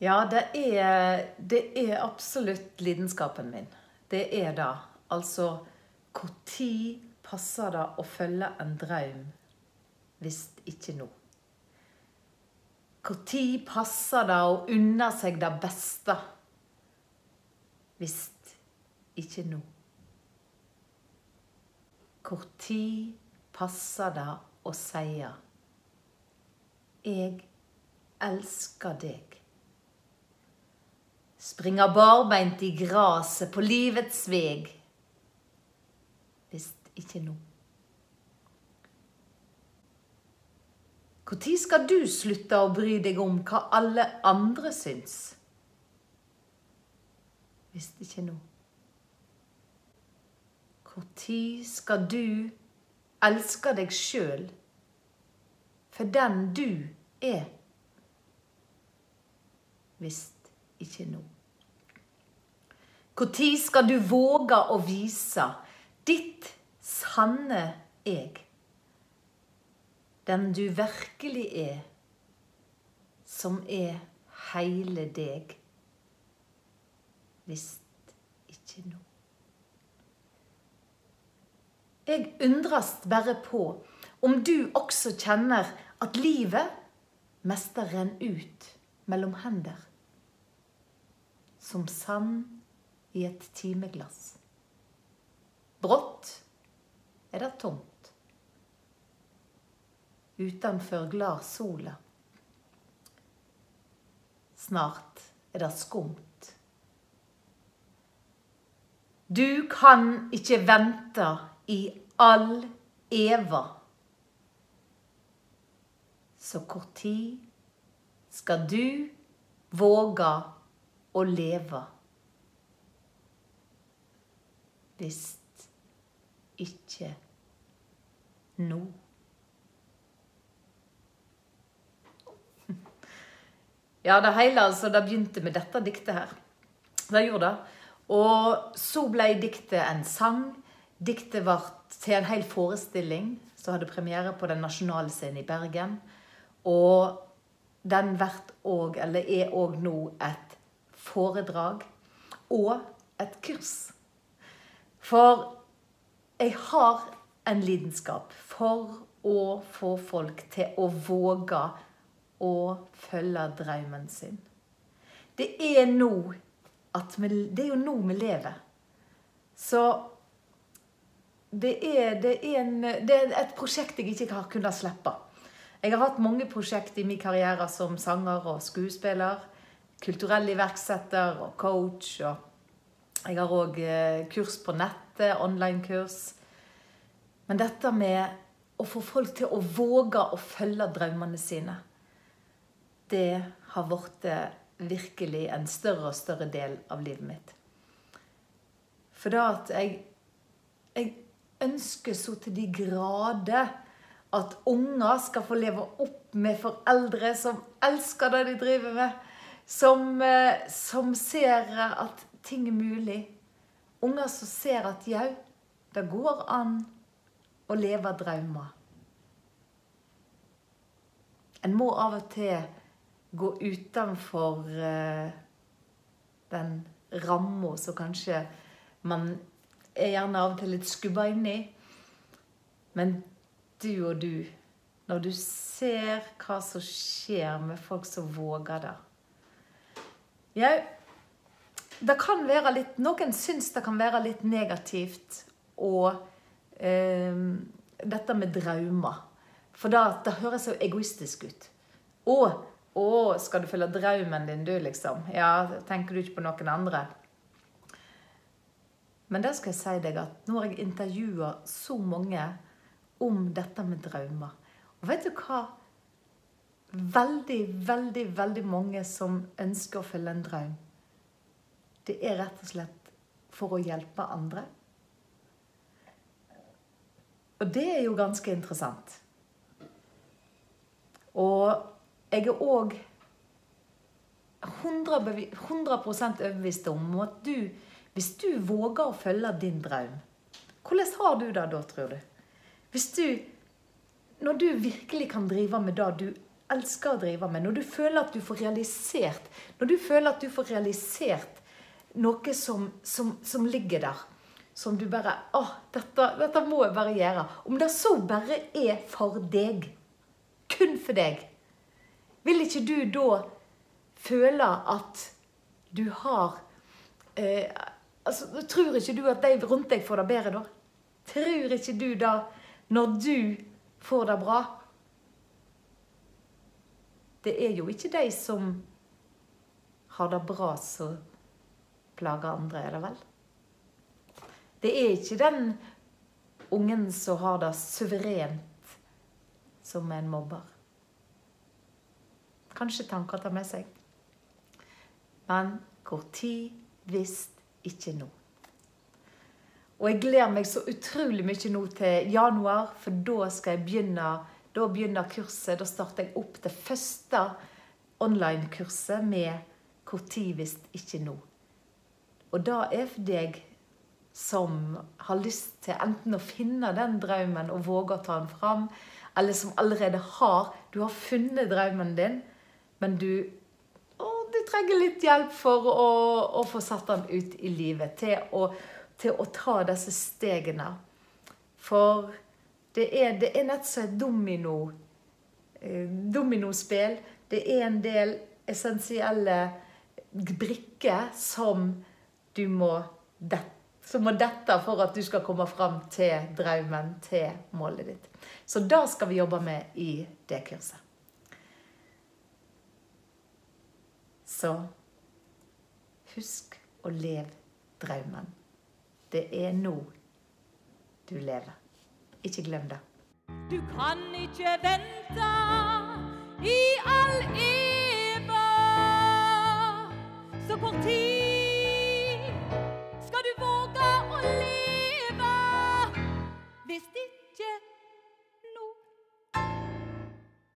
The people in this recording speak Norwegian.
Ja, det er, det er absolutt lidenskapen min. Det er det. Altså, når passer det å følge en drøm hvis ikke nå? Når passer det å unne seg det beste hvis ikke nå? Når passer det å si 'Jeg elsker deg'? Springa barbeint i graset på livets veg. Visst ikke nå. Når skal du slutte å bry deg om hva alle andre syns? Visst ikke nå. Når skal du elske deg sjøl for den du er? Visst ikke nå. Når skal du våge å vise ditt sanne jeg? Den du virkelig er, som er heile deg. Visst ikke nå. Jeg undres bare på om du også kjenner at livet mester renner ut mellom hender. Som sand i et timeglass. Brått er det tomt. Utenfor glar sola. Snart er det skumt. Du kan ikke vente i all eva. Så kort tid skal du våge å leve? Visst ikke nå. Ja, det hele altså, det begynte med dette diktet her. Det gjorde det. Og så ble diktet en sang. Diktet ble til en hel forestilling som hadde premiere på Den nasjonale scenen i Bergen. Og den også, er òg nå et foredrag og et kurs. For jeg har en lidenskap for å få folk til å våge å følge drømmen sin. Det er vi, Det er jo nå vi lever. Så det er, det, er en, det er, et prosjekt jeg ikke har kunnet slippe. Jeg har hatt mange prosjekt i min karriere som sanger og skuespiller. Kulturell iverksetter og coach. og jeg har òg eh, kurs på nettet, online-kurs. Men dette med å få folk til å våge å følge drømmene sine, det har blitt eh, virkelig en større og større del av livet mitt. For da at jeg, jeg ønsker så til de grader at unger skal få leve opp med foreldre som elsker det de driver med. Som, eh, som ser at ting er mulig. Unger som ser at jau, det går an å leve drømmer. En må av og til gå utenfor uh, den ramma som kanskje man er gjerne av og til litt skubba inn i. Men du og du, når du ser hva som skjer med folk som våger det Jau, litt Noen syns det kan være litt negativt og eh, dette med drømmer. For da, det høres så egoistisk ut. Å, å, skal du følge drømmen din, du, liksom? Ja, tenker du ikke på noen andre? Men det skal jeg si deg at nå har jeg intervjua så mange om dette med drømmer. Og vet du hva? Veldig, veldig, veldig mange som ønsker å følge en drøm det er rett og slett for å hjelpe andre. Og det er jo ganske interessant. Og jeg er òg 100, 100 overbevist om at du, hvis du våger å følge din drøm Hvordan har du det da, tror du? Hvis du Når du virkelig kan drive med det du elsker å drive med, når du føler at du får realisert Når du føler at du får realisert noe som, som, som ligger der, som du bare Å, dette, dette må jeg bare gjøre. Om det så bare er for deg, kun for deg, vil ikke du da føle at du har eh, altså, Tror ikke du at de rundt deg får det bedre da? Tror ikke du da, når du får det bra Det er jo ikke de som har det bra, som plager andre, er det vel? Det er ikke den ungen som har det suverent, som en mobber. Kanskje tanker tar med seg. Men hvor tid visst ikke nå. Og jeg gleder meg så utrolig mye nå til januar, for da skal jeg begynne da begynner kurset. Da starter jeg opp det første online-kurset med 'Når visst ikke nå'. Og da er for deg som har lyst til enten å finne den drømmen og våge å ta den fram, eller som allerede har Du har funnet drømmen din, men du du trenger litt hjelp for å, å få satt den ut i livet. Til å, til å ta disse stegene. For det er, det er nett som et domino, eh, dominospill. Det er en del essensielle brikker som du må dette som må dette for at du skal komme fram til drømmen, til målet ditt. Så det skal vi jobbe med i det kurset. Så husk å leve drømmen. Det er nå du lever. Ikke glem det. Du kan ikke vente i all evig.